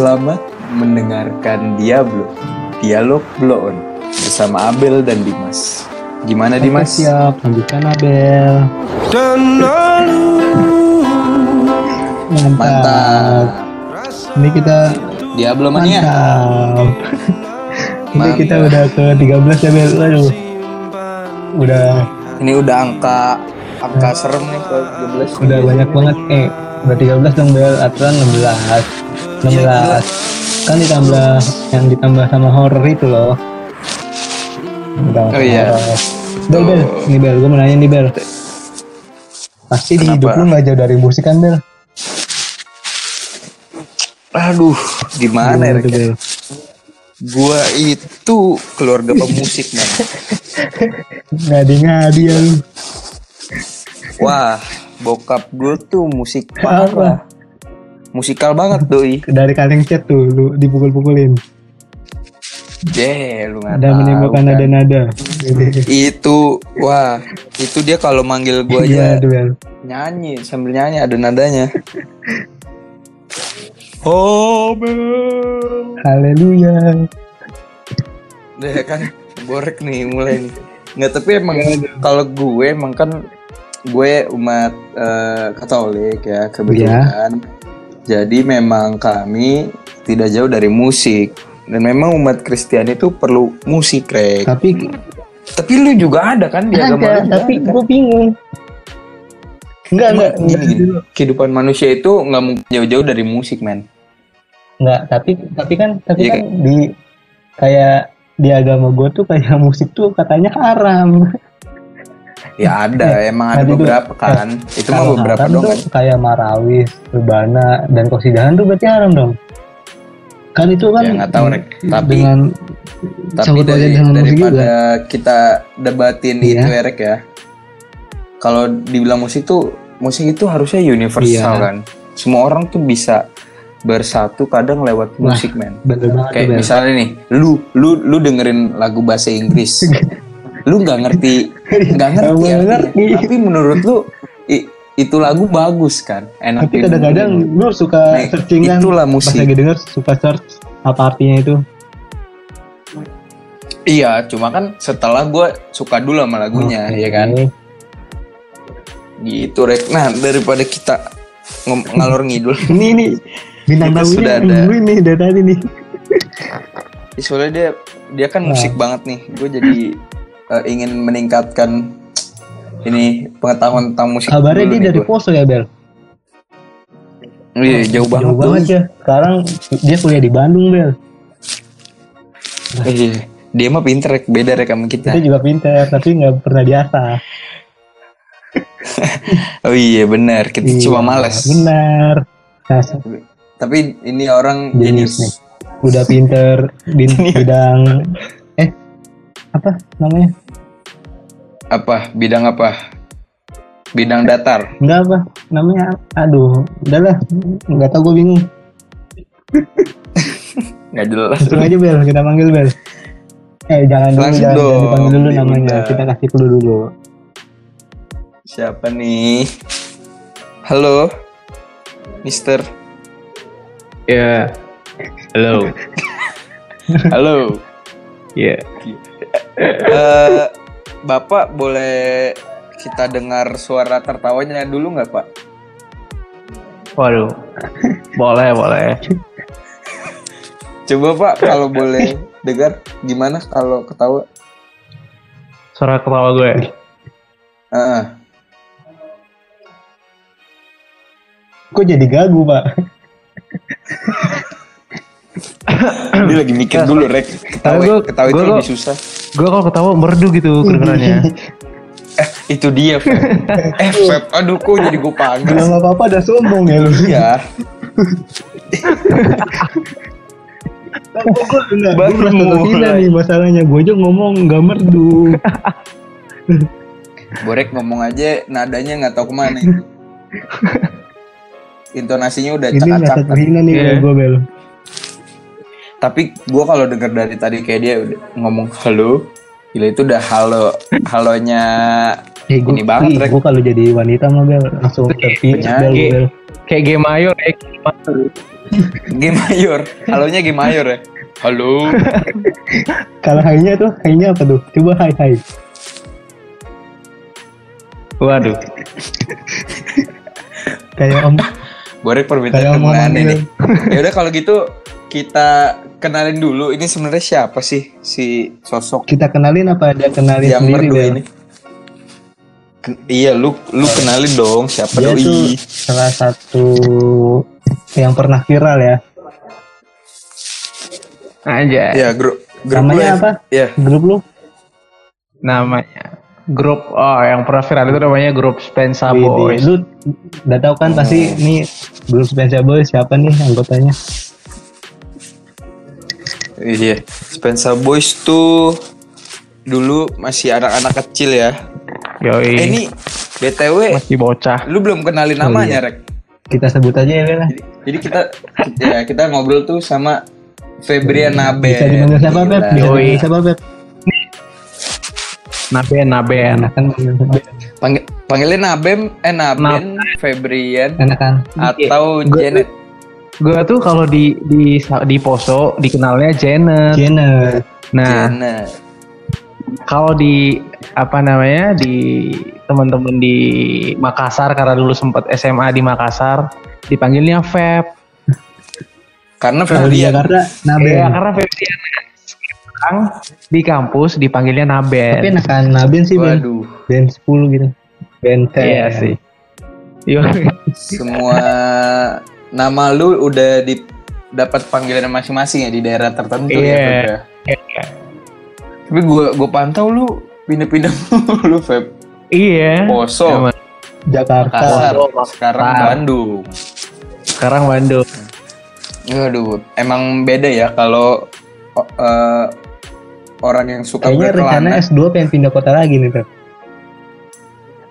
Selamat mendengarkan Diablo Dialog Blow On bersama Abel dan Dimas. Gimana Dimas? Oke, siap, lanjutkan Abel. Mantap. Mantap. Ini kita Diablo mania. mantap. Ini Mantap. kita udah ke 13 ya Bel. Aduh. Udah Ini udah angka angka serem nih ke 13. udah banyak banget eh udah 13 dong Bel, aturan 16. 16. Kan ditambah yang ditambah sama horror itu loh. Udah Oh iya. Bel, Bel, ini Bel, gue mau nanya nih Bel. Pasti di hidup lu gak jauh dari musik kan Bel? Aduh, gimana ya? Bel? Gua itu keluarga pemusik man. Ngadi-ngadi ya lu. Wah, bokap gue tuh musik parah. Musikal banget doi. Dari kaleng chat tuh lu dipukul-pukulin. Deh, lu nggak Ada menimbulkan kan. nada-nada. Itu, wah, itu dia kalau manggil gue Gimana aja nyanyi sambil nyanyi ada nadanya. Oh. Haleluya. Deh kan borek nih mulai nih. Nggak tapi emang kalau gue emang kan gue umat eh, Katolik ya kebetulan. Jadi memang kami tidak jauh dari musik dan memang umat Kristiani itu perlu musik rek. Tapi Tapi lu juga ada kan di agama lu juga tapi ada. gue bingung. Enggak, Emang enggak, gini, enggak. gini. Kehidupan manusia itu nggak mungkin jauh-jauh dari musik men. Enggak, tapi tapi kan tapi Iya, kan di kayak di agama gue tuh kayak musik tuh katanya haram. Ya ada, emang ada Tadi tuh, beberapa kan. Itu mah beberapa dong kan. kayak marawis, rebana dan kosidahan tuh berarti haram dong. Kan itu kan Ya nggak tahu rek. Tapi dengan tapi dari, dengan daripada juga. kita debatin Iya. itu Erek ya kalau dibilang musik tuh musik itu harusnya universal Iya. kan semua orang tuh bisa bersatu kadang lewat Nah, musik men Bener banget kayak misalnya nih lu lu lu dengerin lagu bahasa Inggris lu nggak ngerti nggak ngerti, artinya. ngerti. tapi menurut lu i- itu lagu bagus kan enak Tapi kadang-kadang lu suka Nah, searching kan itulah pas musik. lagi denger suka search apa artinya itu. iya cuma kan setelah gue suka dulu sama lagunya Oke. ya kan gitu rek nah daripada kita ngom- ngalor ngidul Ini ini bintang Kita sudah tamunya ada. nih dari tadi nih. Ya, soalnya dia dia kan Nah. musik banget nih gue jadi eh, ingin meningkatkan ini pengetahuan tentang musik Kabarnya dia nih dari. Poso ya Bel. iya jauh banget Jauh banget ya. Sekarang dia kuliah di Bandung Bel. iya dia mah pinter beda rek sama kita Kita juga pinter tapi nggak pernah diasah. oh iya benar kita Iya, cuma males Benar. Nah, tapi ini orang Jenius jenius udah pinter di bidang apa namanya? apa bidang apa bidang datar Enggak apa namanya? Aduh, udahlah nggak tahu gue bingung. nggak jelas Langsung aja Bel, kita panggil Bel. Eh jangan dulu, Langsung jangan, jangan dong, dipanggil dulu ya namanya. udah. Kita kasih clue dulu. siapa nih halo Mister Ya. Halo. halo Ya. Eh, Bapak boleh kita dengar suara tertawanya dulu nggak Pak? Waduh. Boleh, boleh. Coba Pak kalau boleh dengar gimana kalau ketawa? Suara ketawa gue. Heeh. Kok jadi gagu pak? Dia lagi mikir dulu rek. Ketawa, ketawa itu lebih susah. Gue kalau ketawa merdu gitu kedengarannya. Eh, itu dia Feb. eh Feb, aduh kok jadi gue panggil. Nggak apa-apa udah sombong ya lu. Iya. Enggak, gue merasa terhina nih masalahnya. Gue aja ngomong nggak merdu. Borek ngomong aja nadanya nggak tahu ke mana. Intonasinya udah Ini merasa terhina nih Iya. gue Bel. Tapi gue kalau denger dari tadi kayak dia ngomong halo, gila itu udah halo halonya Eh, gua, Ini banget, gua kalau jadi wanita mah Bel langsung Bel, Penyanyi. Bel. Kayak game mayor ya. Game mayor. Halonya game mayor ya. Halo. Kalau hainya tuh, hainya apa tuh? Coba hai hai. Waduh. Kayak om Borek permintaan teman ini. Ya udah kalau gitu kita kenalin dulu ini sebenarnya siapa sih si sosok kita kenalin apa ada kenalin yang sendiri merdu ini? Ken- iya lu lu kenalin dong siapa Dia doi. salah satu yang pernah viral ya. Aja. Ya grup grup Namanya lu ya. apa? Ya. Grup lu? Namanya grup oh yang pernah viral itu namanya grup Spensa Boys. Lu udah tahu kan pasti nih grup Spencer Boys siapa nih anggotanya? Iya. Spencer Boys tuh dulu masih anak-anak kecil ya. Yoi. Eh ini BTW masih bocah. lu belum kenalin namanya, Rek. Kita sebut aja ya Bel. Jadi, jadi kita ya kita ngobrol tuh sama Febrian Nabe. Bisa dipanggil siapa Beb? Yoi. siapa Beb? Naben, Naben. Enakan. Panggil panggilnya Nabem, eh Naben, Febrian Enakan. atau Gua- Janet. Gue tuh kalau di di di Poso dikenalnya Janet. Janet. Nah, Janet. kalau di apa namanya di teman-teman di Makassar karena dulu sempat SMA di Makassar dipanggilnya Feb. Karena di Febrian. Jakarta Naben. Iya, karena Febrian sekarang di kampus dipanggilnya Tapi Naben. enakan Naben sih Ben. Waduh, Ben 10 gitu. Ben 10. Iya sih. Iya. semua nama lu udah di dapat panggilan masing-masing ya di daerah tertentu ya, Iya. Feb, ya. Iya. Tapi gua gua pantau lu pindah-pindah mulu, Feb. Iya. Poso, Emang. Jakarta. Makassar, sekarang Makassar. Bandung. Sekarang Bandung. Aduh, emang beda ya kalau eh, orang yang suka Kayaknya rencana berkelana. S2 pengen pindah kota lagi nih Beb.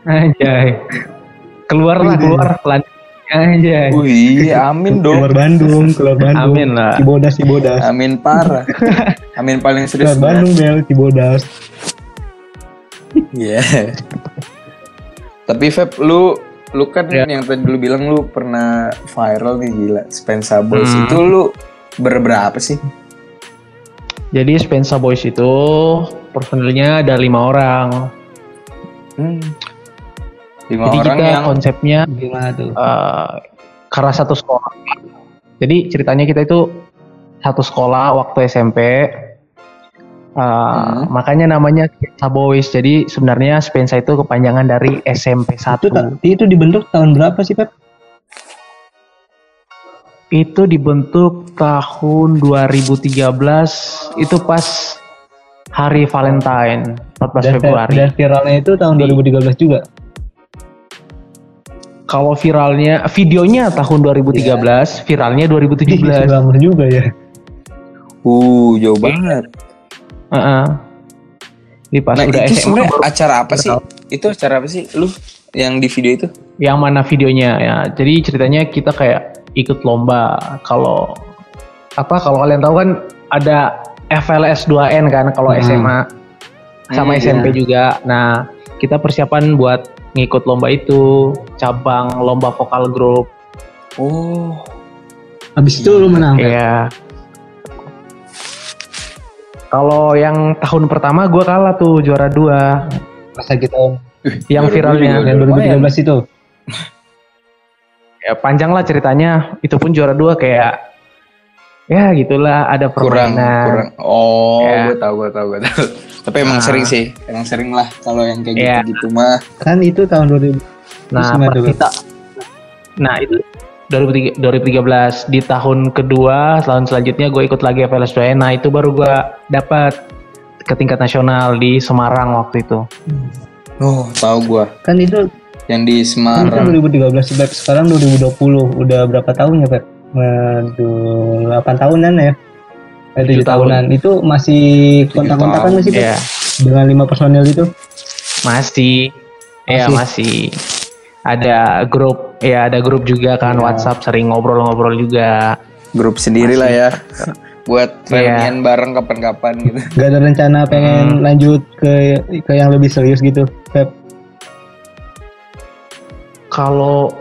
Anjay. Keluar lah, Wih, keluar. Anjay. Wih, amin dong. Keluar Bandung, keluar Bandung. Amin lah. Cibodas, Cibodas. Amin parah. Amin paling serius. Keluar Bandung Bel, Cibodas. Iya. Tapi Feb, lu lu kan Ya. yang tadi lu bilang lu pernah viral nih gila. Spencer Boys Hmm. itu lu berberapa sih? Jadi Spensa Boys itu personilnya ada lima orang. Hmm. Lima Jadi orang kita yang konsepnya Gimana tuh? eh, karena satu sekolah. Jadi ceritanya kita itu satu sekolah waktu SMP. Eh, Hmm. Makanya namanya Spensa Boys. Jadi sebenarnya Spensa itu kepanjangan dari SMP 1. Itu, itu dibentuk tahun berapa sih Pep? Itu dibentuk tahun 2013 itu pas hari Valentine 14 Dan, Februari. dan viralnya itu tahun Di- 2013 juga. Kalau viralnya videonya tahun 2013, viralnya Ih, 2017. lama juga ya. uh jauh banget. Heeh. Di pas Nah, udah itu SMA acara apa sih? tahu. Itu acara apa sih? Lu yang di video itu? yang mana videonya ya. Jadi ceritanya kita kayak ikut lomba. Kalau apa kalau kalian tahu kan ada FLS 2N kan kalau Hmm. SMA sama Hmm, SMP juga. Nah, kita persiapan buat ngikut lomba itu, cabang lomba vokal grup. Oh. Habis itu lu menang. Pep? Iya. Kalau yang tahun pertama gue kalah tuh juara dua. Masa kita. Yang viralnya. Yang lumayan. 2013 itu. ya panjang lah ceritanya. Itu pun juara dua kayak ya gitulah ada kurang permainan. kurang oh Ya. gue tau gue tau gue tau tapi emang Nah. sering sih emang sering lah kalau yang kayak Ya. gitu gitu mah Kan itu tahun 2000. Nah, kita Nah, itu 2003 2013 di tahun kedua, tahun selanjutnya gue ikut lagi FLS 2 Nah, itu baru gue dapat ke tingkat nasional di Semarang waktu itu. oh tahu gue Kan itu yang di kan Semarang 2013 Pep. Sekarang 2020. Udah berapa tahun ya Pep? Waduh, 8 tahunan ya. Eh, Tujuh 7 tahun. tahunan. Itu masih kontak-kontakan masih Pep? Iya, Dengan lima personel itu? masih. Iya, masih. Ada grup, ya ada grup juga kan Iya. WhatsApp sering ngobrol-ngobrol juga. grup sendiri lah ya buat Iya. reunian bareng kapan-kapan gitu Gak ada rencana pengen Hmm. lanjut ke ke yang lebih serius gitu Pep? kalau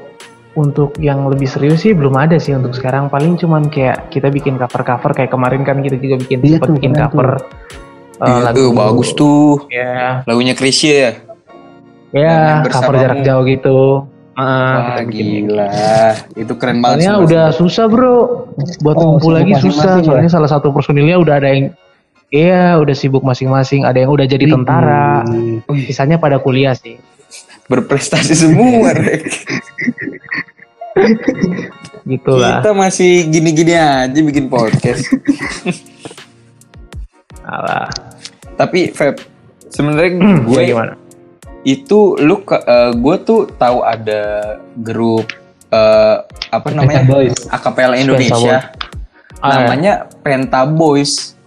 untuk yang lebih serius sih belum ada sih untuk sekarang paling cuman kayak kita bikin cover-cover kayak kemarin kan kita juga bikin Iya sempat bikin cover uh, Iya lagu tuh bagus tuh. ya Lagunya Krisya ya. ya cover jarak jauh gitu Ah, Wah kita bikin gila. Itu keren banget. Soalnya udah susah bro buat Oh, kumpul lagi susah. ya? Soalnya salah satu personilnya udah ada yang Iya, udah sibuk masing-masing. Ada yang udah jadi tentara. Sisanya pada kuliah sih. Berprestasi semua. Rek. Gitu lah. Kita masih gini-gini aja bikin podcast. Alah. Tapi Feb, sebenarnya Gue gue gimana? itu lu eh, gue tuh tahu ada grup eh, apa namanya akapela Indonesia Ah, ya. namanya Penta Boys.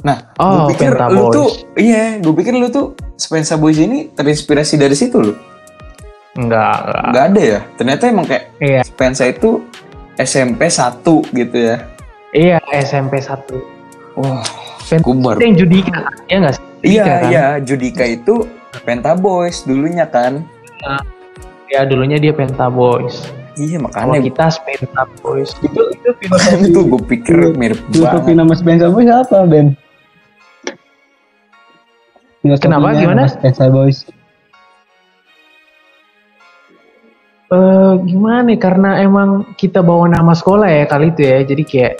Nah, Oh, gue pikir Penta lu Boys. tuh iya, gue pikir lu tuh Spensa Boys ini terinspirasi dari situ lu. Enggak, enggak. Nggak ada ya? Ternyata emang kayak Iya. Spensa itu SMP 1 gitu ya. Iya, SMP 1. Wah, baru. Itu yang Judika, ya enggak sih? Iya, Judika kan? iya, Judika itu Penta Boys dulunya kan. Ya, dulunya dia Penta Boys. Iya, Kalau makanya kita Penta Boys. Itu itu itu gue pikir mirip Filosofi banget. nama Spencer Boys apa, Ben? Kenapa? Gimana? Spencer Boys. Eh gimana karena emang kita bawa nama sekolah ya kali itu ya. Jadi kayak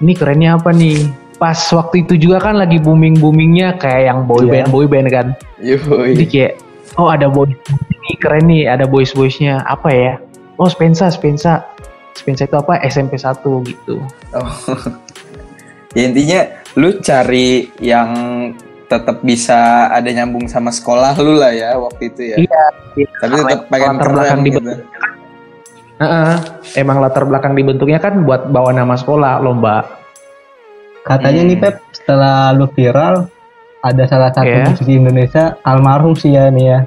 ini kerennya apa nih? Pas waktu itu juga kan lagi booming boomingnya kayak yang boy band boy band kan. Jadi Yoi. kayak oh ada boy ini keren nih ada boys boysnya apa ya? Oh Spensa Spensa Spensa itu apa? SMP 1 gitu. Oh. ya intinya lu cari yang tetap bisa ada nyambung sama sekolah lu lah ya waktu itu ya. Iya, Tapi tetap pengen latar belakang keren di gitu. Heeh, emang latar belakang dibentuknya kan buat bawa nama sekolah lomba Katanya Hmm. nih Pep, setelah lu viral, ada salah satu Iya. musisi Indonesia almarhum sih ya nih ya.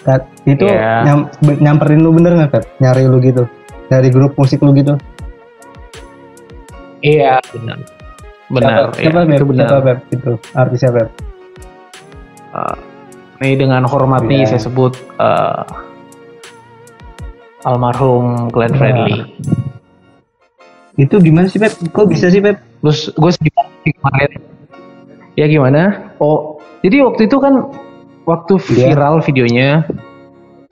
Kat- itu Iya. nyam- nyamperin lu bener nggak Pep? Nyari lu gitu dari grup musik lu gitu? iya benar benar Siapa, ya, itu benar Siapa? Gitu. Artisnya Pep? Uh, ini dengan hormat nih Iya. saya sebut uh, almarhum Glenn Iya. Fredly. Itu gimana sih Pep? Kok bisa sih Pep? Terus gue kemarin. Ya gimana? Oh, jadi waktu itu kan waktu Iya. viral videonya,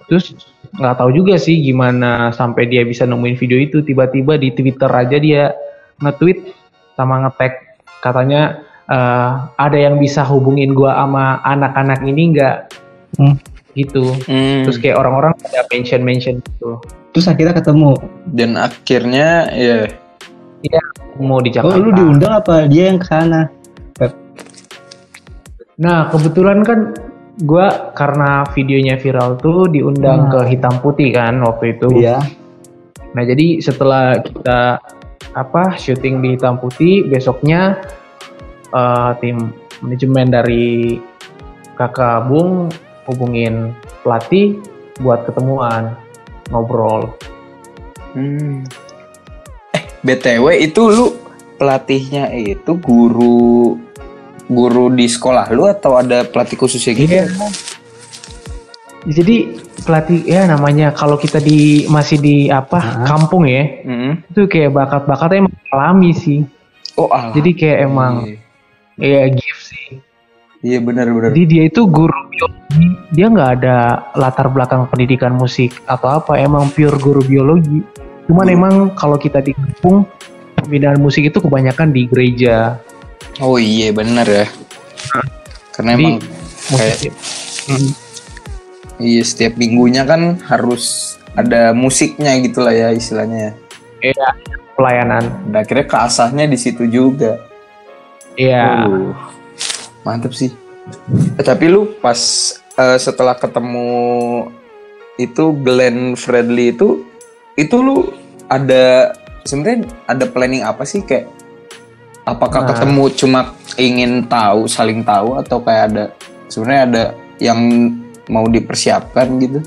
terus nggak tahu juga sih gimana sampai dia bisa nemuin video itu tiba-tiba di Twitter aja dia nge-tweet sama nge-tag katanya eh, ada yang bisa hubungin gua sama anak-anak ini nggak Hmm. gitu Hmm. terus kayak orang-orang ada mention mention gitu Terus akhirnya ketemu. Dan akhirnya ya mau di Oh Jakarta lu diundang apa dia yang ke sana? nah kebetulan kan gua karena videonya viral tuh diundang Hmm. ke hitam putih kan waktu itu Iya. nah jadi setelah kita apa syuting di hitam putih besoknya eh, tim manajemen dari kakak Bung hubungin pelatih buat ketemuan ngobrol Hmm. Eh, BTW itu lu pelatihnya itu guru guru di sekolah lu atau ada pelatih khususnya gitu? Iya. Jadi pelatih ya namanya kalau kita di masih di apa Hah? kampung ya Hmm. itu kayak bakat-bakatnya emang alami sih. Oh, alah. Jadi kayak emang ya gift sih. Iya benar-benar. Jadi dia itu guru biologi. Dia nggak ada latar belakang pendidikan musik atau apa. Emang pure guru biologi. Cuman Guru. emang kalau kita di kampung pembinaan musik itu kebanyakan di gereja. Oh iya benar ya. Karena Jadi, emang kayak Musik. Hmm. Iya setiap minggunya kan harus ada musiknya gitu lah ya istilahnya. Iya, pelayanan. Dan akhirnya keasahnya di situ juga. Iya. Uh, mantep sih. Eh, tapi lu pas eh, setelah ketemu itu Glenn Fredly itu itu lu ada sebenarnya ada planning apa sih kayak apakah Nah. ketemu cuma ingin tahu saling tahu atau kayak ada sebenarnya ada yang mau dipersiapkan gitu?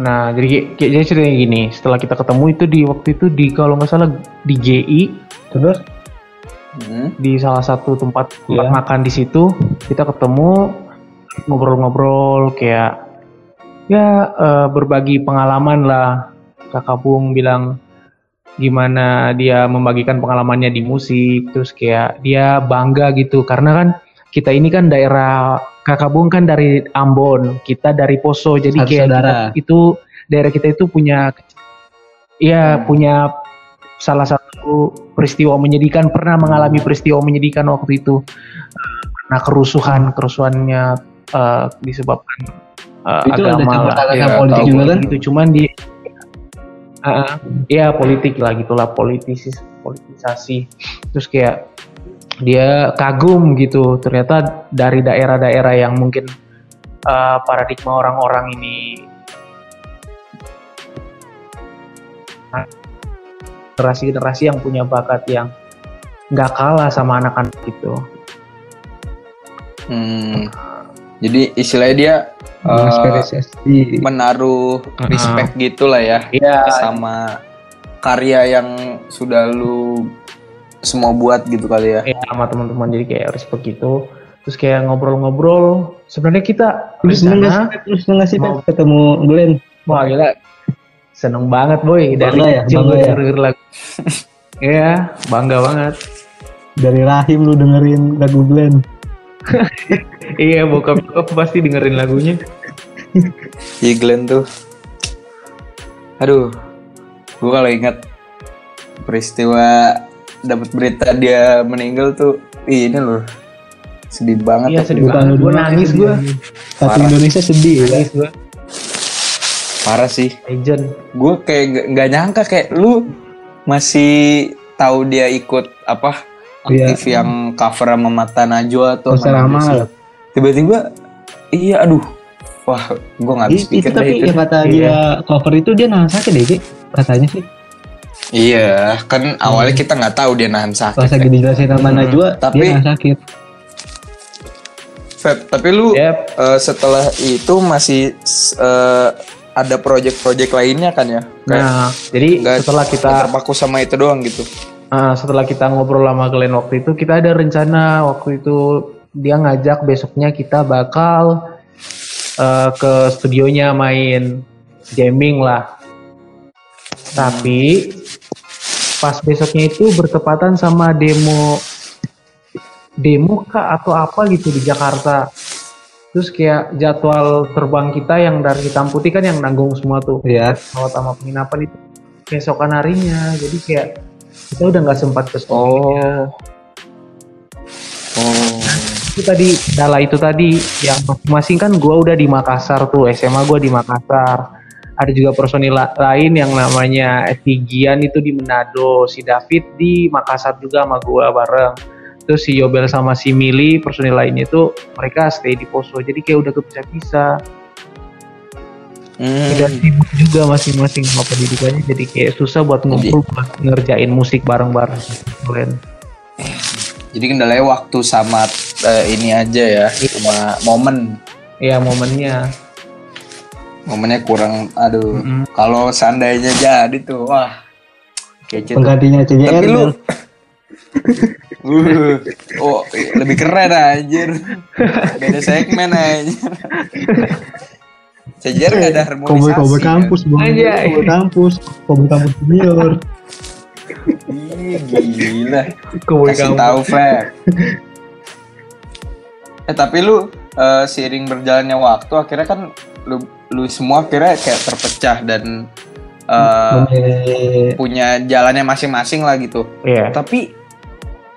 Nah, jadi kayak- jadi ceritanya gini, setelah kita ketemu itu di waktu itu di kalau nggak salah di GI Terus? Hmm. di salah satu tempat tempat Iya. makan di situ kita ketemu ngobrol-ngobrol kayak ya uh, berbagi pengalaman lah kakak Bung bilang gimana dia membagikan pengalamannya di musik terus kayak dia bangga gitu karena kan kita ini kan daerah kakak Bung kan dari Ambon kita dari Poso. Jadi Satu kayak saudara. kita- itu daerah kita itu punya ya punya salah satu peristiwa menyedihkan pernah mengalami peristiwa menyedihkan waktu itu. Karena kerusuhan kerusuhannya eh, disebabkan eh, Itu ada agama Iya, sama politik juga kan? gitu. Cuman di Ah, ya politik lah gitulah politisis politisasi. Terus kayak dia kagum gitu. Ternyata dari daerah-daerah yang mungkin eh, paradigma orang-orang ini generasi-generasi yang punya bakat yang nggak kalah sama anak-anak gitu. Hmm. Jadi istilahnya dia uh, menaruh respect gitu lah ya Iya, sama karya yang sudah lu semua buat gitu kali ya. ya sama teman-teman jadi kayak respect gitu terus kayak ngobrol-ngobrol sebenarnya kita Terus sih- terus nggak sih Mau- ketemu Glenn? wah gila seneng banget boy dari Bangga ya, kecil bangga gue ya? denger lagu Iya, bangga banget. Dari rahim lu dengerin lagu Glenn. Iya, bokap bokap pasti dengerin lagunya. Iya Glenn tuh. Aduh. Gue kalau ingat peristiwa dapat berita dia meninggal tuh ih, ini loh. Sedih banget Iya, sedih banget. Gue nangis gue. Satu Parah. Indonesia sedih ya. Nangis gue. Parah sih. Legend. Gue kayak nggak- nyangka kayak lu masih tahu dia ikut apa Iya. aktif yang cover sama Mata Najwa atau amal. gitu. Tiba-tiba iya aduh. Wah, gue nggak habis Itu, itu pikir deh tapi itu. ya kata Iya. dia cover itu dia nahan sakit deh, Ki. katanya sih. Iya, kan awalnya kita nggak tahu dia nahan sakit. Pas lagi dijelasin sama Hmm, Najwa, tapi- dia nahan sakit. Feb, tapi lu Yep. eh, setelah itu masih eh, ada project-project lainnya kan ya? Kayak Nah, jadi setelah kita terpaku sama itu doang gitu. ah, setelah kita ngobrol sama Glenn waktu itu, kita ada rencana waktu itu dia ngajak besoknya kita bakal eh, ke studionya main jamming lah. Tapi pas besoknya itu bertepatan sama demo demo kah atau apa gitu di Jakarta. Terus kayak jadwal terbang kita yang dari Hitam Putih kan yang nanggung semua tuh Iya. pesawat sama penginapan itu keesokan harinya. Jadi kayak kita udah nggak sempat ke studionya. Oh. Itu tadi Dala itu tadi yang masing-masing kan gua udah di Makassar tuh SMA gua di Makassar. Ada juga personil la- lain yang namanya Evigian itu di Manado, si David di Makassar juga sama gua bareng. Terus si Yobel sama si Mili personil lainnya itu mereka stay di Poso. Jadi kayak udah kepisah-pisah. Hmm. Udah sibuk juga masing-masing sama pendidikannya. Jadi kayak susah buat ngumpul buat ngerjain musik bareng-bareng. Keren. Jadi kendalanya waktu sama eh, ini aja ya, cuma momen. Iya momennya. Momennya kurang aduh. Mm-mm. Kalau seandainya jadi tuh, wah. Kece. Penggantinya CJR. Tapi lu Bel. Uh, oh, lebih keren anjir. Beda segmen anjir. Sejar gak ada harmonisasi. Cowboy Cowboy kan? kampus, Bang. Cowboy kampus, Cowboy kampus junior. Ih, gila. Cowboy Kasih kampus. tahu Feb. Eh tapi lu eh, seiring berjalannya waktu akhirnya kan lu lu semua akhirnya kayak terpecah dan Memilih- punya jalannya masing-masing lah gitu. Iya. Tapi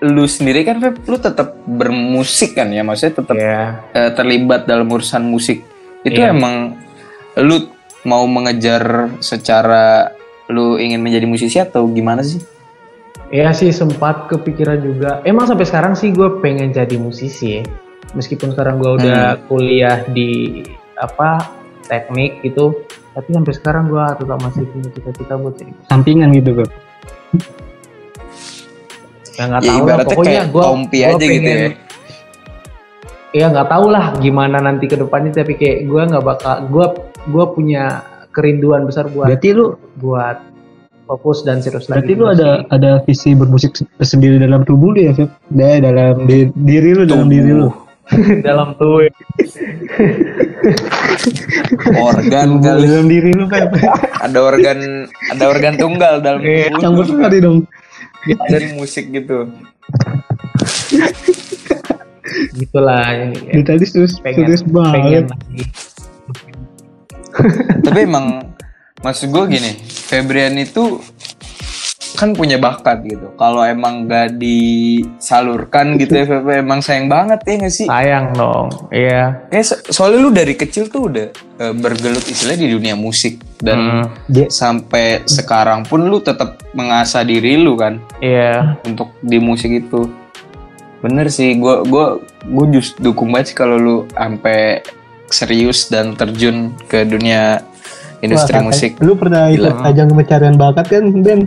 lu sendiri kan Feb, lu tetap bermusik kan ya, maksudnya tetap Iya. eh, terlibat dalam urusan musik. Itu Iya. emang lu mau mengejar secara lu ingin menjadi musisi atau gimana sih? Iya sih sempat kepikiran juga. Emang sampai sekarang sih gue pengen jadi musisi. ya. Meskipun sekarang gue udah kuliah di apa teknik gitu, tapi sampai sekarang gue tetap masih punya cita-cita buat jadi. sampingan gitu, Beb. Ya nggak Ya tahu lah. Pokoknya gue kompi aja gitu ya. Ya nggak tahu lah gimana nanti ke depannya. Tapi kayak gue nggak bakal. Gue gue punya kerinduan besar buat Berarti lu buat fokus dan serius berarti lagi. di lu ada ada visi bermusik tersendiri dalam tubuh lu ya, Beb? Da, dalam di- diri lu, dalam diri lu. dalam tuh organ kali. Dalam diri lu Pep ada organ ada organ tunggal dalam Iya, tubuh. campur sari dong. Dari musik gitu. Gitulah. Di tadi serius pengen serius pengen banget. lagi. Tapi emang maksud gue gini Febrian itu kan punya bakat gitu. Kalau emang gak disalurkan gitu ya Feb, emang sayang banget ya gak sih? Sayang dong iya. Kayak so- soalnya lu dari kecil tuh udah eh, bergelut istilahnya di dunia musik. Dan Hmm, dia sampai sekarang pun lu tetap mengasah diri lu kan? Iya. Untuk di musik itu. Bener sih gue gua gue just dukung banget sih kalau lu sampai serius dan terjun ke dunia industri Wah, musik. lu pernah ikut ajang pencarian bakat kan Ben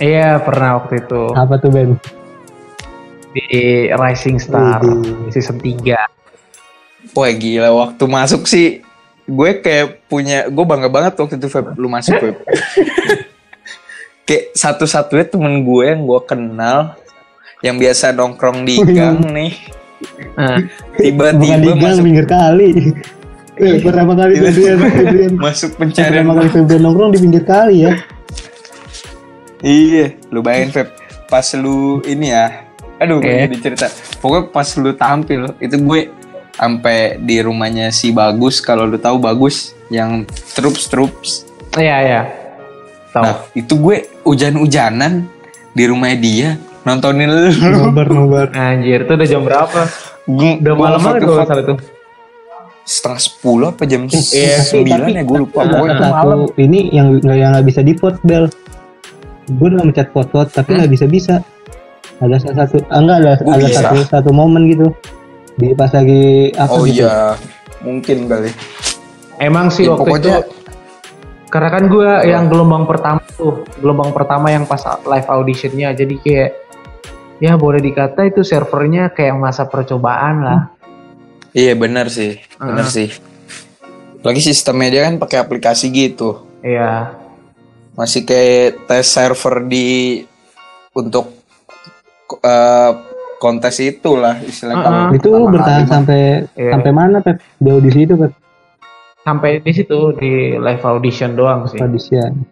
iya pernah waktu itu. Apa tuh Ben? Di Rising Star Widih. season 3 wah gila waktu masuk sih gue kayak punya gue bangga banget waktu itu Feb, lu masuk Feb. kayak satu-satunya temen gue yang gue kenal yang biasa nongkrong di gang nih. Nah, tiba-tiba di gang masuk. pinggir kali. Eh, pertama kali Febrian masuk pencarian. Pertama kali Febrian nongkrong di pinggir kali ya Iya, lu bayangin Feb, pas lu ini ya, aduh gue Eh. jadi cerita. Pokoknya pas lu tampil, itu gue sampai di rumahnya si Bagus, kalau lu tahu Bagus yang troops troops. iya iya tahu Nah, itu gue hujan-hujanan di rumahnya dia nontonin lu. nobar nobar anjir itu udah jam berapa Gue- udah gue malam banget kalau nggak salah itu Setengah sepuluh apa jam Iya, sembilan ya gue lupa. Pokoknya itu malam. ini yang nggak yang nggak bisa di vote bel gue udah mencet vote tapi nggak bisa bisa ada salah satu ah, enggak ada Gua ada bisa. satu satu momen gitu di pas lagi apa Oh gitu iya, mungkin kali. emang sih Ya, waktu pokoknya- itu karena kan gue yang gelombang pertama tuh gelombang pertama yang pas live auditionnya jadi kayak ya boleh dikata itu servernya kayak masa percobaan lah Iya benar sih, benar Heeh. sih. Lagi sistemnya dia kan pakai aplikasi gitu. iya masih kayak tes server di untuk eh, kontes itulah istilahnya kalau itu pertama bertahan sampai Iya. sampai mana pep? Di audisi itu pep? Sampai di situ di live audition doang sih. Audition.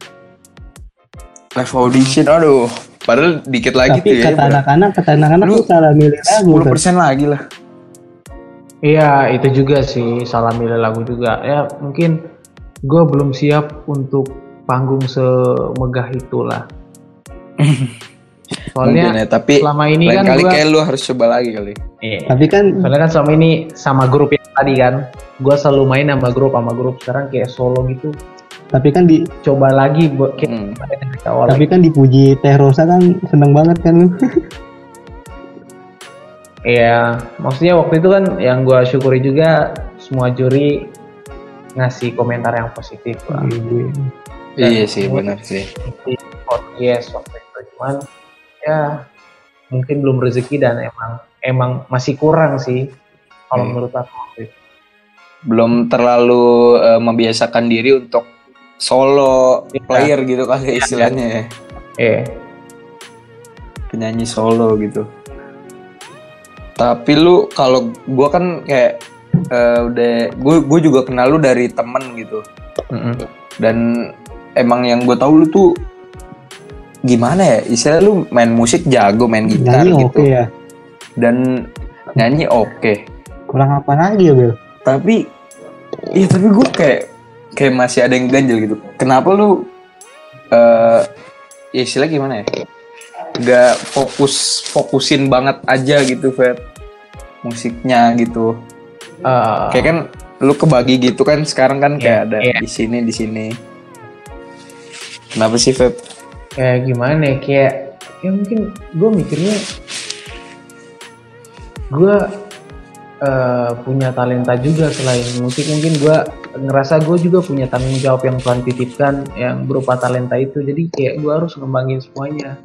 Live audition aduh. Padahal dikit lagi tapi tuh ya kata anak-anak kata anak-anak lu salah milih lagu sepuluh Pep. persen lagi lah. Iya itu juga sih salah milih lagu juga. Ya mungkin gue belum siap untuk panggung semegah itulah soalnya Mungkin ya tapi selama ini lain kan kali gua- kayak lu harus coba lagi kali Iya. tapi kan Soalnya kan selama ini sama grup yang tadi kan, gue selalu main sama grup sama grup. Sekarang kayak solo gitu, tapi kan di coba lagi buat kayak Hmm. awal. tapi kan dipuji Teh Rosa kan seneng banget kan lu Iya, maksudnya waktu itu kan yang gue syukuri juga semua juri ngasih komentar yang positif lah. Dan iya sih benar sih Di podcast waktu itu cuman ya mungkin belum rezeki dan emang emang masih kurang sih kalau Hmm. menurut aku belum terlalu eh, membiasakan diri untuk solo Iya. player gitu kali istilahnya ya Eh, penyanyi solo gitu. Tapi lu kalau gua kan kayak eh, udah gue gue juga kenal lu dari temen gitu mm-mm. dan emang yang gue tahu lu tuh gimana ya? Istilah lu main musik jago main gitar nyanyi gitu. oke ya? Dan nyanyi oke. Kurang apa lagi ya Bel? Tapi iya tapi gue kayak kayak masih ada yang ganjel gitu. Kenapa lu eh ya istilah gimana ya? Nggak fokus fokusin banget aja gitu Feb musiknya gitu. Eh, kayak kan lu kebagi gitu kan sekarang kan kayak Iya, ada iya. di sini di sini kenapa sih Feb? Kayak gimana ya kayak ya mungkin gue mikirnya gue eh, punya talenta juga selain musik. Mungkin gue ngerasa gue juga punya tanggung jawab yang Tuhan titipkan yang berupa talenta itu. Jadi kayak gue harus ngembangin semuanya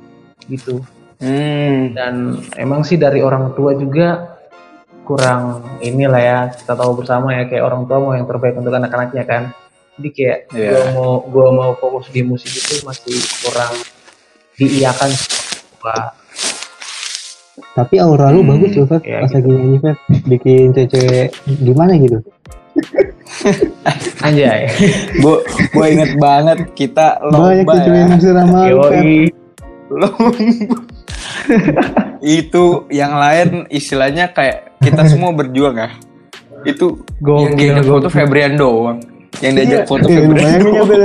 gitu. Hmm. Dan emang sih dari orang tua juga kurang inilah ya kita tahu bersama ya kayak orang tua mau yang terbaik untuk anak-anaknya kan jadi kayak Iya. gue mau gua mau fokus di musik itu masih kurang diiakan Wah, Tapi aura lu Hmm, bagus loh, Feb. iya Pas lagi nyanyi, Feb. Bikin cewek gimana gitu. Anjay. Gue gue inget banget kita Banyak lomba cewek ya. yang Feb. Yoi. Lomba. itu yang lain istilahnya kayak kita semua berjuang ya. Itu yang Gokil, diajak foto. Febrian doang. Yang diajak foto Iya, Febrian bayangin ya, doang. Bel.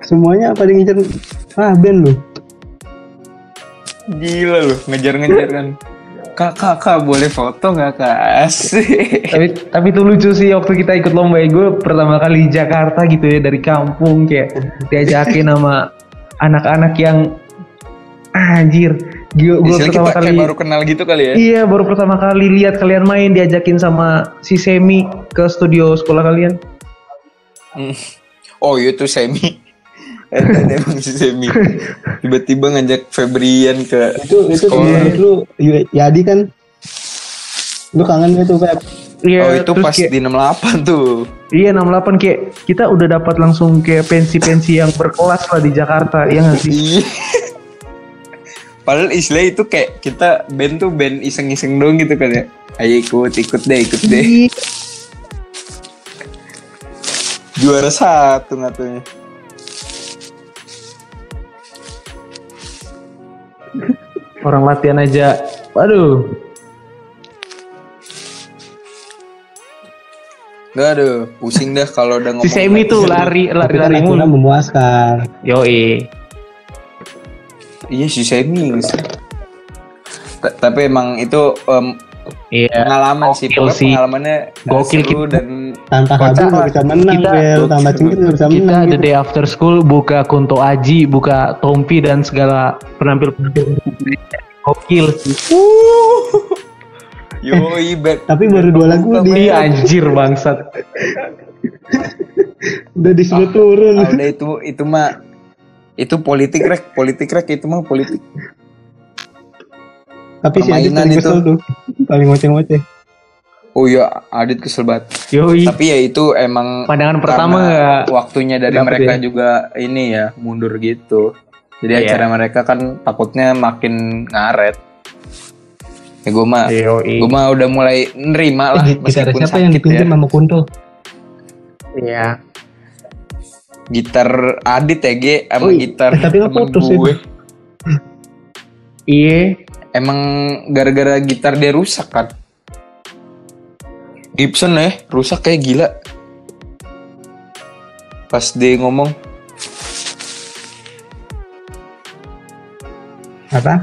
Semuanya pada ngincer ah Ben lu. Gila loh, ngejar-ngejar kan. Kak, kak, kak, boleh foto nggak kak? Asik. tapi tapi itu lucu sih waktu kita ikut lomba ya gue pertama kali di Jakarta gitu ya dari kampung kayak diajakin sama anak-anak yang anjir gue gue pertama kita kali baru kenal gitu kali ya. iya baru pertama kali lihat kalian main diajakin sama si Semi ke studio sekolah kalian. Oh iya tuh Semi. Eh, emang si Semi. Tiba-tiba ngajak Febrian ke Itu itu sekolah. lu Yadi kan lu kangen gak tuh Feb? iya Oh itu pas kayak- di 68 tuh. iya 68 kayak kita udah dapat langsung kayak pensi-pensi yang berkelas lah di Jakarta ya nggak sih Iya. Padahal istilah itu kayak kita band tuh band iseng-iseng dong gitu kan ya. Ayo ikut, ikut deh, ikut deh. Iya. Juara satu ngatunya. orang latihan aja waduh Gak aduh, pusing dah kalau udah ngomong. si Semi tuh lari lagi. lari Tapi lari akhirnya mulu memuaskan. yoi Iya si Semi. Tapi emang itu em, iya pengalaman sih, Gokil pokoknya sih. pengalamannya Gokil seru kita. dan Tanpa Habib lah. nggak bisa menang Kita- Bel, tanpa Cingkit nggak bisa kita menang. the gitu. day after school buka Kunto Aji buka Tompi dan segala penampil penampil gokil sih yoi band. Tapi baru dua lagu di iya anjir bangsat udah disuruh turun. Ah, udah itu itu mah itu politik rek, politik rek itu mah politik. Tapi si Adit paling itu. kesel tuh. Paling ngoceh-ngoceh. Oh iya, Adit kesel banget. yoi Tapi ya itu emang pandangan pertama nggak waktunya dari dapet mereka ya. juga ini ya mundur gitu. Jadi Iya. acara mereka kan takutnya makin ngaret. Ya gue mah, gue mah udah mulai nerima lah Eh, gitar meskipun siapa yang dipinjam ya. sama Kunto? iya Gitar Adit ya Ge, sama Oh, gitar Eh, tapi putus gue. itu. iya Emang gara-gara gitar dia rusak kan? Gibson ya, rusak kayak gila. Pas dia ngomong, Apa?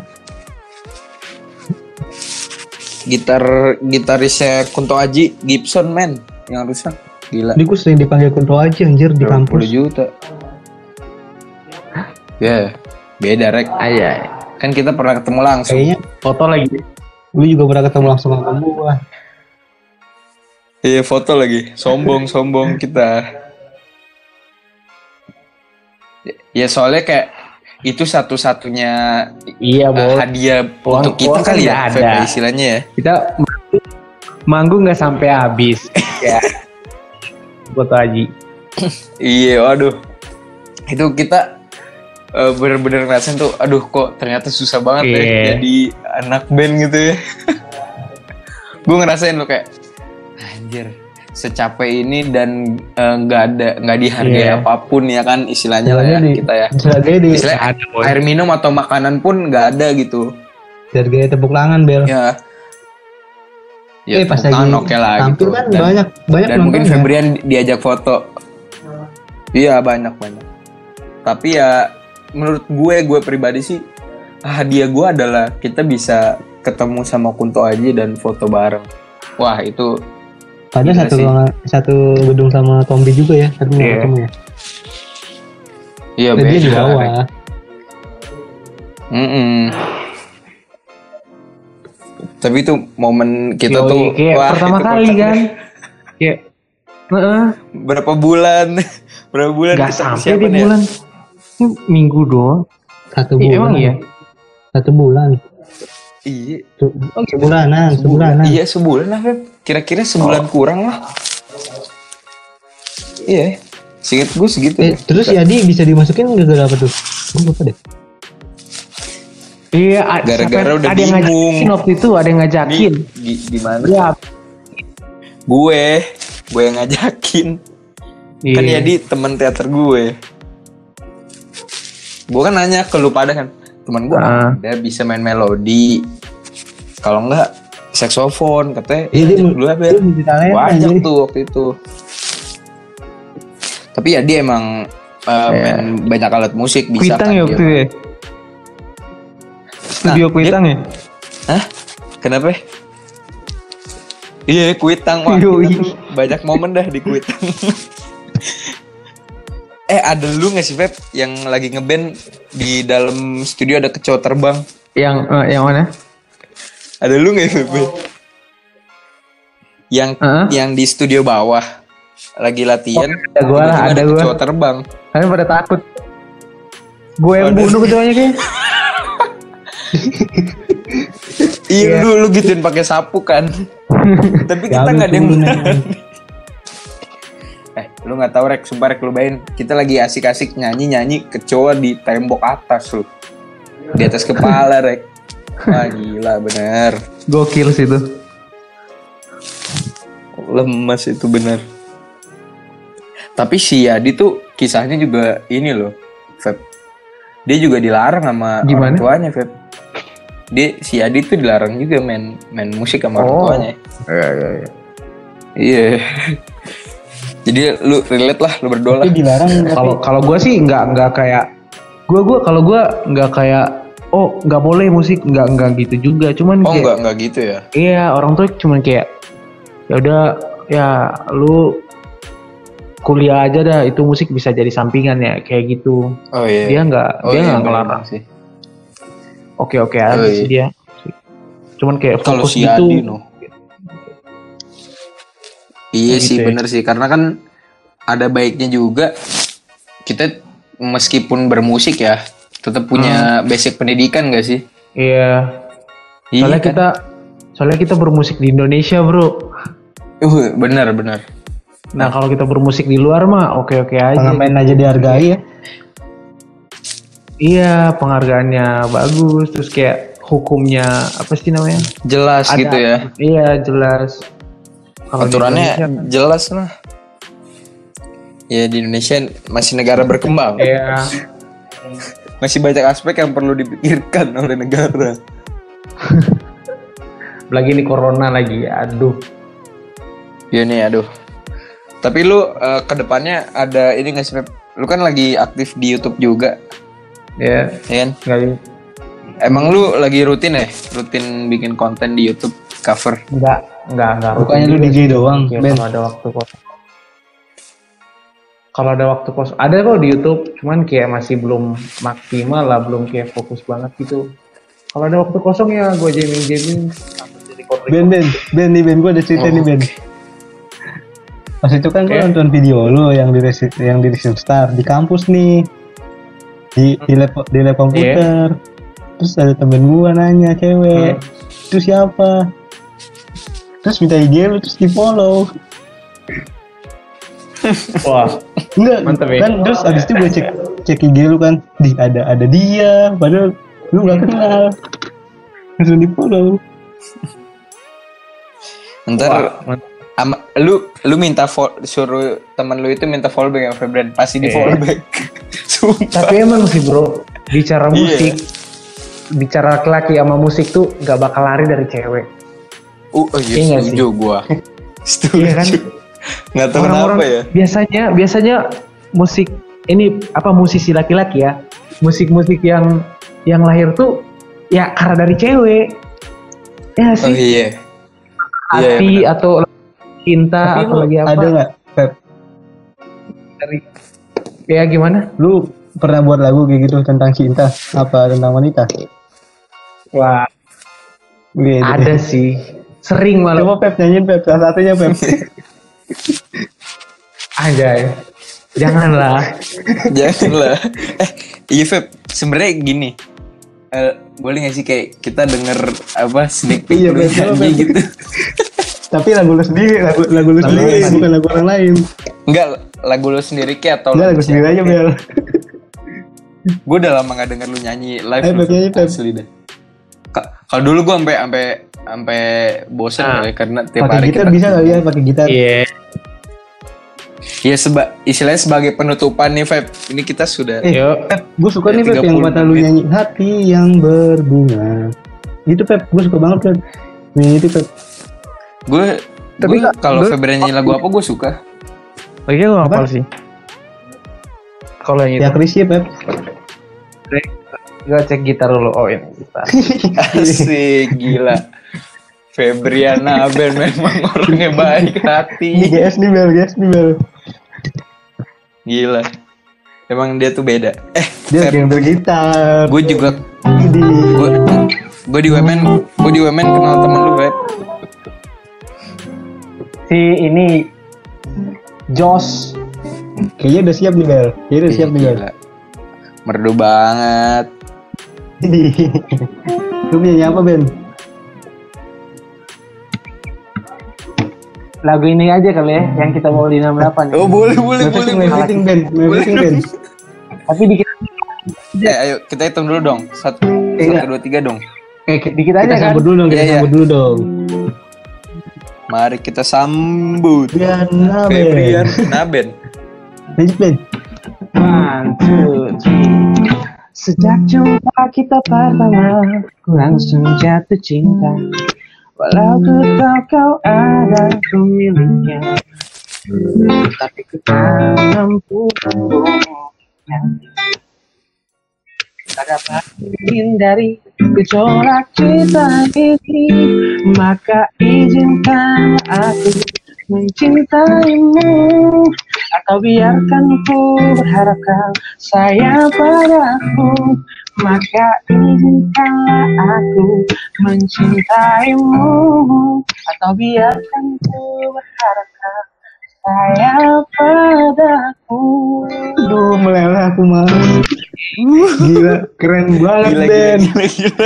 gitar gitarisnya Kunto Aji Gibson men yang rusak gila Ini gue sering dipanggil Kunto aja anjir di 20 kampus. juta ya beda rek aja kan kita pernah ketemu langsung. Kayaknya foto lagi. Lu juga pernah ketemu langsung sama gua. iya foto lagi. Sombong sombong kita. Ya soalnya kayak itu satu-satunya iya uh, hadiah Uang- untuk kita uang kali kan ya ada. istilahnya ya. Kita manggung- nggak sampai habis. Ya. Foto Aji iya waduh. Itu kita uh, bener-bener ngerasain tuh aduh kok ternyata susah banget ya Iya. jadi anak band gitu ya gue ngerasain tuh kayak anjir secapek ini dan uh, nggak ada nggak dihargai Iya. apa pun ya kan istilahnya lah ya Istilahnya di- kita ya Harganya di Istilahnya Ada, air minum atau makanan pun nggak ada gitu harganya tepuk tangan bel. ya eh ya pas tepuk lagi tangan oke lah gitu kan dan, banyak banyak dan mungkin. Febrian diajak foto iya banyak banyak tapi ya menurut gue gue pribadi sih hadiah gue adalah kita bisa ketemu sama Kunto Aji dan foto bareng wah itu Padahal Gila satu ruangan- satu gedung sama Tombi juga ya, nggak Iya. ketemu ya. iya Dan dia di beda, bawah. Rek. Mm-mm. tapi itu momen kita Yoi, tuh kayak wah, pertama kali kan deh. kayak Heeh, berapa bulan berapa bulan kita sampai di ya? Ini minggu doang Satu Iya, bulan. emang iya Satu bulan. iya Se- Sebulanan, sebulanan. Iya sebulan lah Feb. Kira-kira sebulan Oh. kurang lah. Iya. Singkat gue segitu. Eh, terus Yadi bisa dimasukin gara-gara apa tuh? Gue lupa deh. Iya, Gara-gara udah ada yang bingung. ngajakin waktu itu, ada yang ngajakin. Di, gimana? Iya. Gue, gue yang ngajakin. Kan Iya. ya di teman teater gue. Gue kan nanya ke lu pada kan, teman gue Ah. ada bisa main melodi. Kalau enggak saksofon katanya. Iya, dia- lu apa? dia musik talenta, Banyak tuh waktu itu. Tapi ya dia emang uh, main banyak alat musik bisa Kuitang kan ya dia. waktu itu ya? Studio Nah, Kuitang ya? Hah? Kenapa? Iya, kuitang wah. Banyak momen dah di kuitang. eh, ada lu gak sih Feb yang lagi ngeband di dalam studio ada kecoa terbang? Yang eh, yang mana? Ada lu gak Feb? Yang Heeh. yang di studio bawah lagi latihan. ada gua lah, ada gua. kecoa terbang. Kalian pada takut. Gue yang Ada. bunuh ketuanya kayak. Iya, lu lu gituin pakai sapu kan. Tapi kita Ya, nggak ada yang lu nggak tahu rek, sumpah rek lu bayangin kita lagi asik-asik nyanyi-nyanyi kecoa di tembok atas lu. Di atas kepala rek. Wah gila bener. Gokil sih itu. Lemas itu bener. Tapi si Yadi tuh kisahnya juga ini loh, Feb. Dia juga dilarang sama Gimana? orang tuanya, Feb. Dia si Yadi tuh dilarang juga main main musik sama orang Oh. tuanya. Iya iya iya. Iya. Jadi lu relate lah, lu berdoa lah. Dilarang Kalau kalau gue sih nggak nggak kayak gue gue kalau gue nggak kayak oh nggak boleh musik nggak nggak gitu juga cuman Oh kayak enggak, enggak gitu ya. iya orang tuh cuman kayak ya udah ya lu kuliah aja dah itu musik bisa jadi sampingan ya kayak gitu Oh iya. dia nggak oh, dia iya, nggak bener ngelarang sih. oke oke aja Oh, sih iya. dia cuman kayak Kalau fokus si gitu Adi no. Iya Gitu sih ya. bener sih karena kan ada baiknya juga kita meskipun bermusik ya tetap punya basic pendidikan gak sih? iya Iya soalnya kan? kita soalnya kita bermusik di Indonesia bro Uh, bener bener. nah kalau kita bermusik di luar mah oke oke aja pengamen aja dihargai ya. Iya, penghargaannya bagus, terus kayak hukumnya apa sih namanya? Jelas Ada. gitu ya. Iya, jelas. Kalau Aturannya Indonesia- jelas lah. Ya di Indonesia masih negara berkembang. Iya. Masih banyak aspek yang perlu dipikirkan oleh negara. Lagi ini corona lagi, aduh. Iya nih, aduh. Tapi lu eh, ke depannya ada ini nggak sih? Lu kan lagi aktif di YouTube juga, Ya, ya kan? kali Emang lu lagi rutin ya? Rutin bikin konten di YouTube cover? enggak enggak enggak. Bukannya lu DJ sih. doang, Ya, Ben. kalau ada waktu kosong. Kalau ada waktu kosong, ada kok di YouTube, cuman kayak masih belum maksimal lah, belum kayak fokus banget gitu. Kalau ada waktu kosong ya gue jamming jamming. Ben Ben, Ben nih Ben, gue ada cerita Oh. nih Ben. Pas itu kan gue Oke. nonton video lu yang di Resi- yang di Resim Star di kampus nih. Di di lab di lab komputer. Terus ada temen gue nanya cewek. Hmm. Itu siapa? Terus minta IG lu terus di follow. Wah, Enggak, Mantep ya. kan terus abis itu gue cek cek IG lu kan, di ada ada dia, padahal lu gak kenal. Langsung di follow. Ntar ama- lu lu minta fo- suruh teman lu itu minta follow back sama Febran, pasti di Iya. follow back. Tapi emang sih bro, bicara Iya. musik, bicara laki-laki sama musik tuh gak bakal lari dari cewek. Uh, oh iya, Iya nggak setuju gua. setuju. Iya kan? Nggak tahu kenapa ya. biasanya biasanya musik ini apa musisi laki-laki ya, musik-musik yang yang lahir tuh ya karena dari cewek. Ya Oh sih, iya. Iya, hati benar. atau cinta Tapi atau lu lagi apa ada nggak, Pep? dari ya gimana? Lu pernah buat lagu kayak gitu tentang cinta apa tentang wanita? Wah, Gitu. ada sih. Sering malah Coba Pep nyanyiin Pep salah satunya Pep. Anjay. Janganlah. Janganlah. eh, iya Feb, sebenarnya gini. Eh, boleh gak sih kayak kita denger apa sneak peek Iya, lu coba, nyanyi gitu. Tapi lagu lu sendiri, lagu lagu lu Lagu sendiri, sendiri. bukan lagu orang lain. Enggak, lagu lu sendiri kayak atau Enggak lagu sendiri aja Bel. Gue udah lama gak denger lu nyanyi live. Ayo, lu, Feb, nyanyi, dah. Kalau dulu gue sampai sampai sampai bosan Nah. kali, karena tiap Pakai hari gitar kita bisa kali ya, pakai gitar. Iya. Ya seba istilahnya sebagai penutupan nih Feb. Ini kita sudah Eh, Yuk. Pep, gue suka Ya, nih Pep yang 30 kata lu nyanyi hati yang berbunga. Gitu Pep, gue suka banget Pep. Nyanyi itu Pep. gue Tapi gue kalau gue- Febrian nyanyi lagu apa gue suka. Lagi gue Apa? hafal sih. Kalau yang Ya itu, Chris ya Pep. gue cek gitar dulu. Oh ini gitar. Asik gila. Febriana Ben memang orangnya baik Ini hati. GS nih Bel, GS nih Bel. Gila. Emang dia tuh beda. Eh, Dia Feb, yang bergitar. gue juga gue gue di Wemen gue di Wemen kenal temen lu Feb. Si ini Jos. kayaknya udah siap nih Bel. Kayaknya udah siap nih Bel. Merdu banget. Lu nyanyi apa Ben? Lagu ini aja kali ya, yang kita mau di 68 Oh boleh boleh boleh. Everything, everything Ben, everything Ben. Tapi dikit, Eh, ayo kita hitung dulu dong. Satu, Iya. satu dua tiga dong. eh, dikit aja Kita kan. sambut dulu dong, kita Iya, iya. sambut dulu dong. Mari kita sambut. Biana Febrian Ben. Naben. One, two, three. Sejak jumpa kita pertama, ku langsung jatuh cinta. Walau ku tahu kau ada pemiliknya, tapi ku tak mampu. Tak dapat menghindari gejolak cinta ini, maka izinkan aku mencintaimu. Atau biarkan ku berharap kau sayang padaku maka izinkanlah aku mencintaimu atau biarkan ku berharap sayang padaku Aduh, meleleh aku mah. Gila, keren banget Gila, Ben. gila, gila, gila.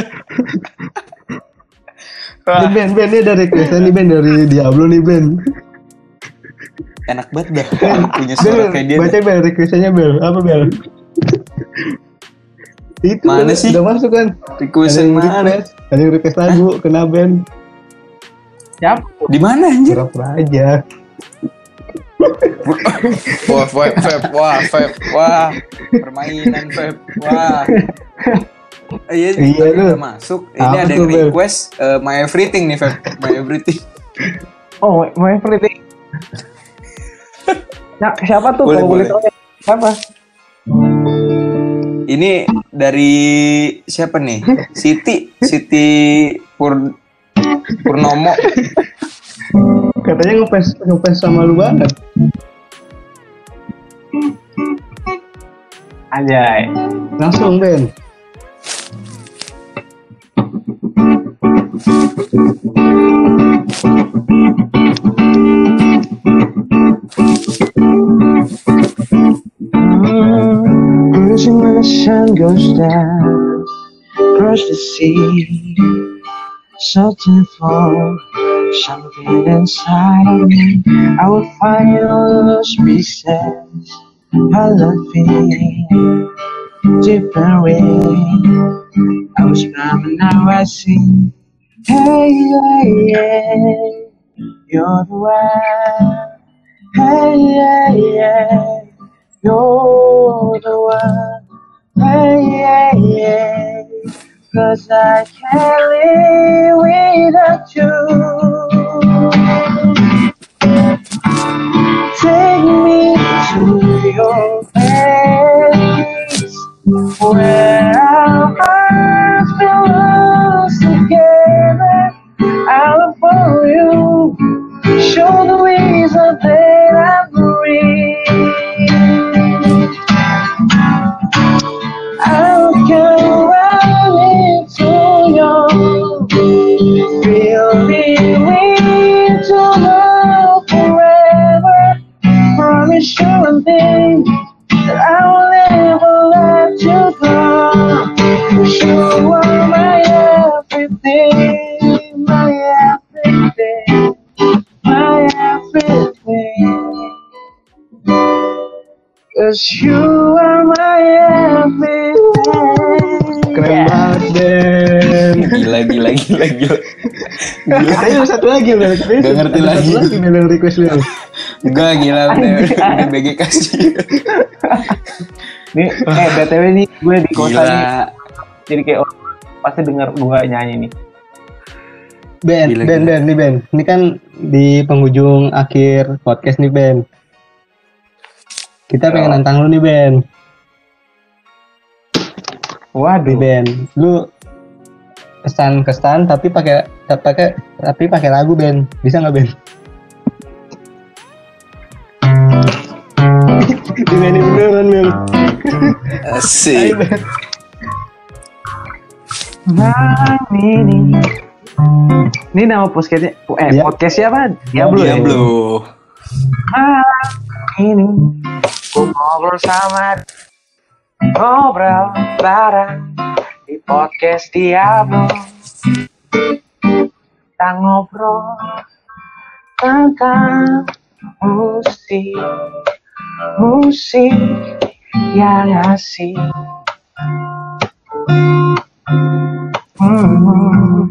Ini Ben, Ben, ini ada requestan nih Ben dari Diablo nih Ben. enak banget dah punya suara Bel, kayak dia. baca. Bel, requestannya Bel. Apa Bel? Itu Mana sih? Udah masuk kan? Request Ada yang mana? request, ada yang request lagu, kena Ben. siap Di mana anjir? Pura-pura aja. Wah, Feb, Feb, wah, Feb, wah, permainan Feb, wah. Eh, Iya, Iya, tadi lu. udah masuk. Ini Apa ada tuh, yang request eh, my everything nih Feb, my everything. oh my everything nah, siapa tuh Boleh, kalau boleh boleh. tahu ya? siapa Ini dari siapa nih? Siti, Siti Pur Purnomo. Katanya ngefans ngefans sama lu banget. Anjay Langsung Ben. When the sun goes down, across the sea, searching for something inside of me. I will find all those pieces of loving different way. I was but now I see. Hey, yeah, yeah, you're the one. Hey, yeah, yeah. You're the one, yeah, yeah. Cause I can't live without you. Take me to your place where our gila gila gila. Ayo satu lagi. Katanya Gak ngerti lagi. Satu lagi yang request Bel. Enggak gila udah BG kasih. Nih, eh BTW nih gue di kota nih. Gila. Jadi kayak orang pasti denger gue nyanyi nih. Ben, Gila, Ben, gila. Ben, nih Ben. Ini kan di penghujung akhir podcast nih Ben. Kita pengen nantang lu nih Ben. Nih Waduh. Ben, lu kesan kesan tapi pakai pakai tapi pakai lagu Ben. Bisa nggak Ben? Dimainin beneran Ben. Asik. ini. Ini nama podcastnya, eh Ya. podcastnya apa? Diablo ya? Diablo. Malam ini ku ngobrol sama ngobrol bareng podcast Diablo kita ngobrol tentang musik musik yang asik Hmm.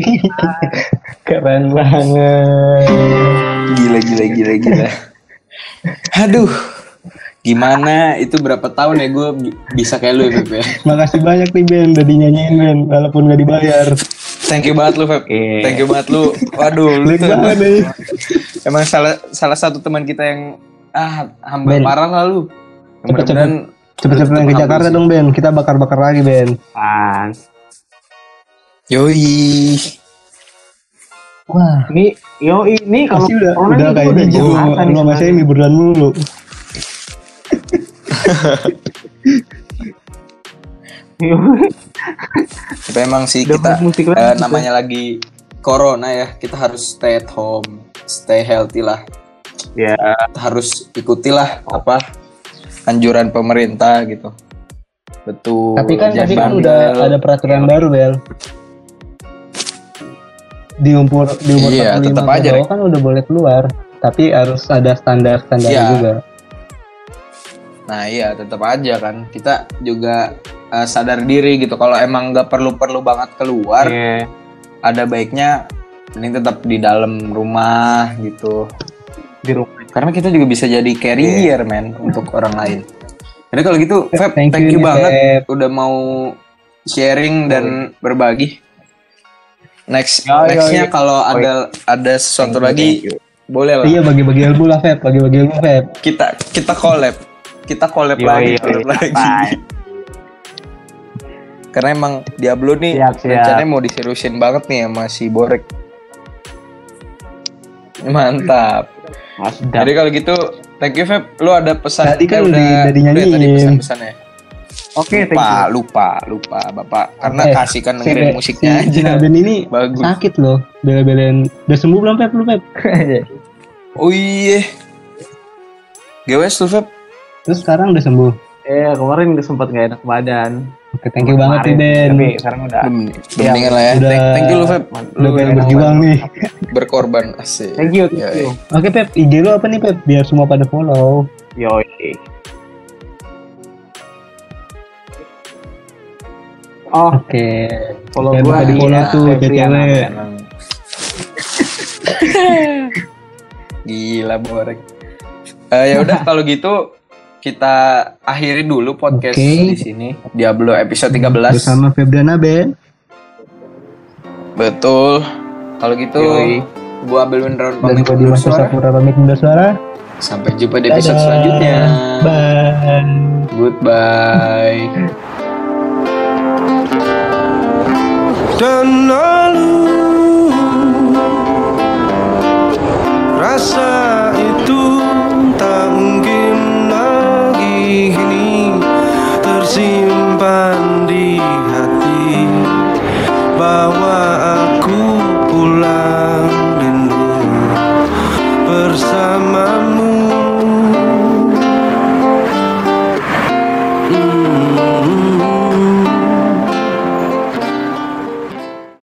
Keren banget. Gila gila gila gila. Aduh. Gimana itu berapa tahun ya gue bisa kayak lu ya Beb ya. Makasih banyak nih Ben udah dinyanyiin Ben walaupun gak dibayar. Thank you banget lu Feb. Oke. Thank you banget lu. Waduh, lu tuh banget emang, nih. emang salah salah satu teman kita yang ah hamba Ben. parah lah lu. Mudah-mudahan Cepet-cepet lu ke Jakarta humble dong Ben, kita bakar-bakar lagi Ben. Pan. sih. Yoi. Wah, Ini yo ini kalau udah udah kayak Jakarta nih lu sama saya liburan mulu. Tapi emang sih Udah kita kita. namanya lagi corona ya, kita harus stay at home, stay healthy lah. Ya, Kita harus ikutilah apa anjuran pemerintah gitu. Betul. Tapi kan tapi kan bandel. udah ada peraturan baru Bel. Di umur di umur Iya, 45 tetap aja, kan udah boleh keluar, tapi harus ada standar-standar Iya. juga. Nah iya tetap aja kan kita juga eh, sadar diri gitu kalau emang nggak perlu-perlu banget keluar Iya. ada baiknya ini tetap di dalam rumah gitu di rumah. karena kita juga bisa jadi carrier men untuk orang lain. Jadi kalau gitu Feb Thank thank, you you, banget Feb. udah mau sharing dan berbagi. Next Yo, nextnya yo. kalau ada ada sesuatu Thank you, lagi thank you. boleh lah Iya bagi-bagi ilmu lah Feb, bagi-bagi ilmu Feb. kita kita collab kita collab Yo, lagi collab yo. lagi. Bye. Karena emang Diablo nih Siap, siap. rencananya mau diseriusin banget nih sama si Borek. Mantap. Jadi kalau gitu, thank you Feb. Lu ada pesan? Tadi kan eh, udah- udah ya dinyanyiin. tadi pesan-pesannya. Oke, thank Lupa, lupa, lupa, Bapak. Karena Eh, kasih kan Si dengerin Be- musiknya si aja. Ben ini Bagus. sakit loh, bela-belain. Udah sembuh belum Feb lu Feb? Oh iya. GWS lu Feb. Terus sekarang udah sembuh. Eh, kemarin udah sempat gak enak badan. Oke, thank you banget nih Ben. Tapi sekarang udah. Belum mendingan lah ya. Udah- Thank, thank you lu Feb. Udah pengen berjuang nih. Berkorban asik. Thank you, thank Yoi. you. Oke Pep, IG lu apa nih Pep? Biar semua pada follow. Yoi. Oh, Oke. follow Jangan gua lupa follow iya, tuh. Emang. Gila Borek. Eh, ya udah kalau gitu kita akhiri dulu podcast Oke. di sini Diablo episode 13. Bersama Febriana Ben. Betul. Kalau gitu Yoi. gua Windrawan Dan pamit undur suara. Sapura pamit undur suara. Sampai jumpa di episode Dadah. selanjutnya. Bye. Goodbye. dan lalu rasa itu tersimpan di hati bawa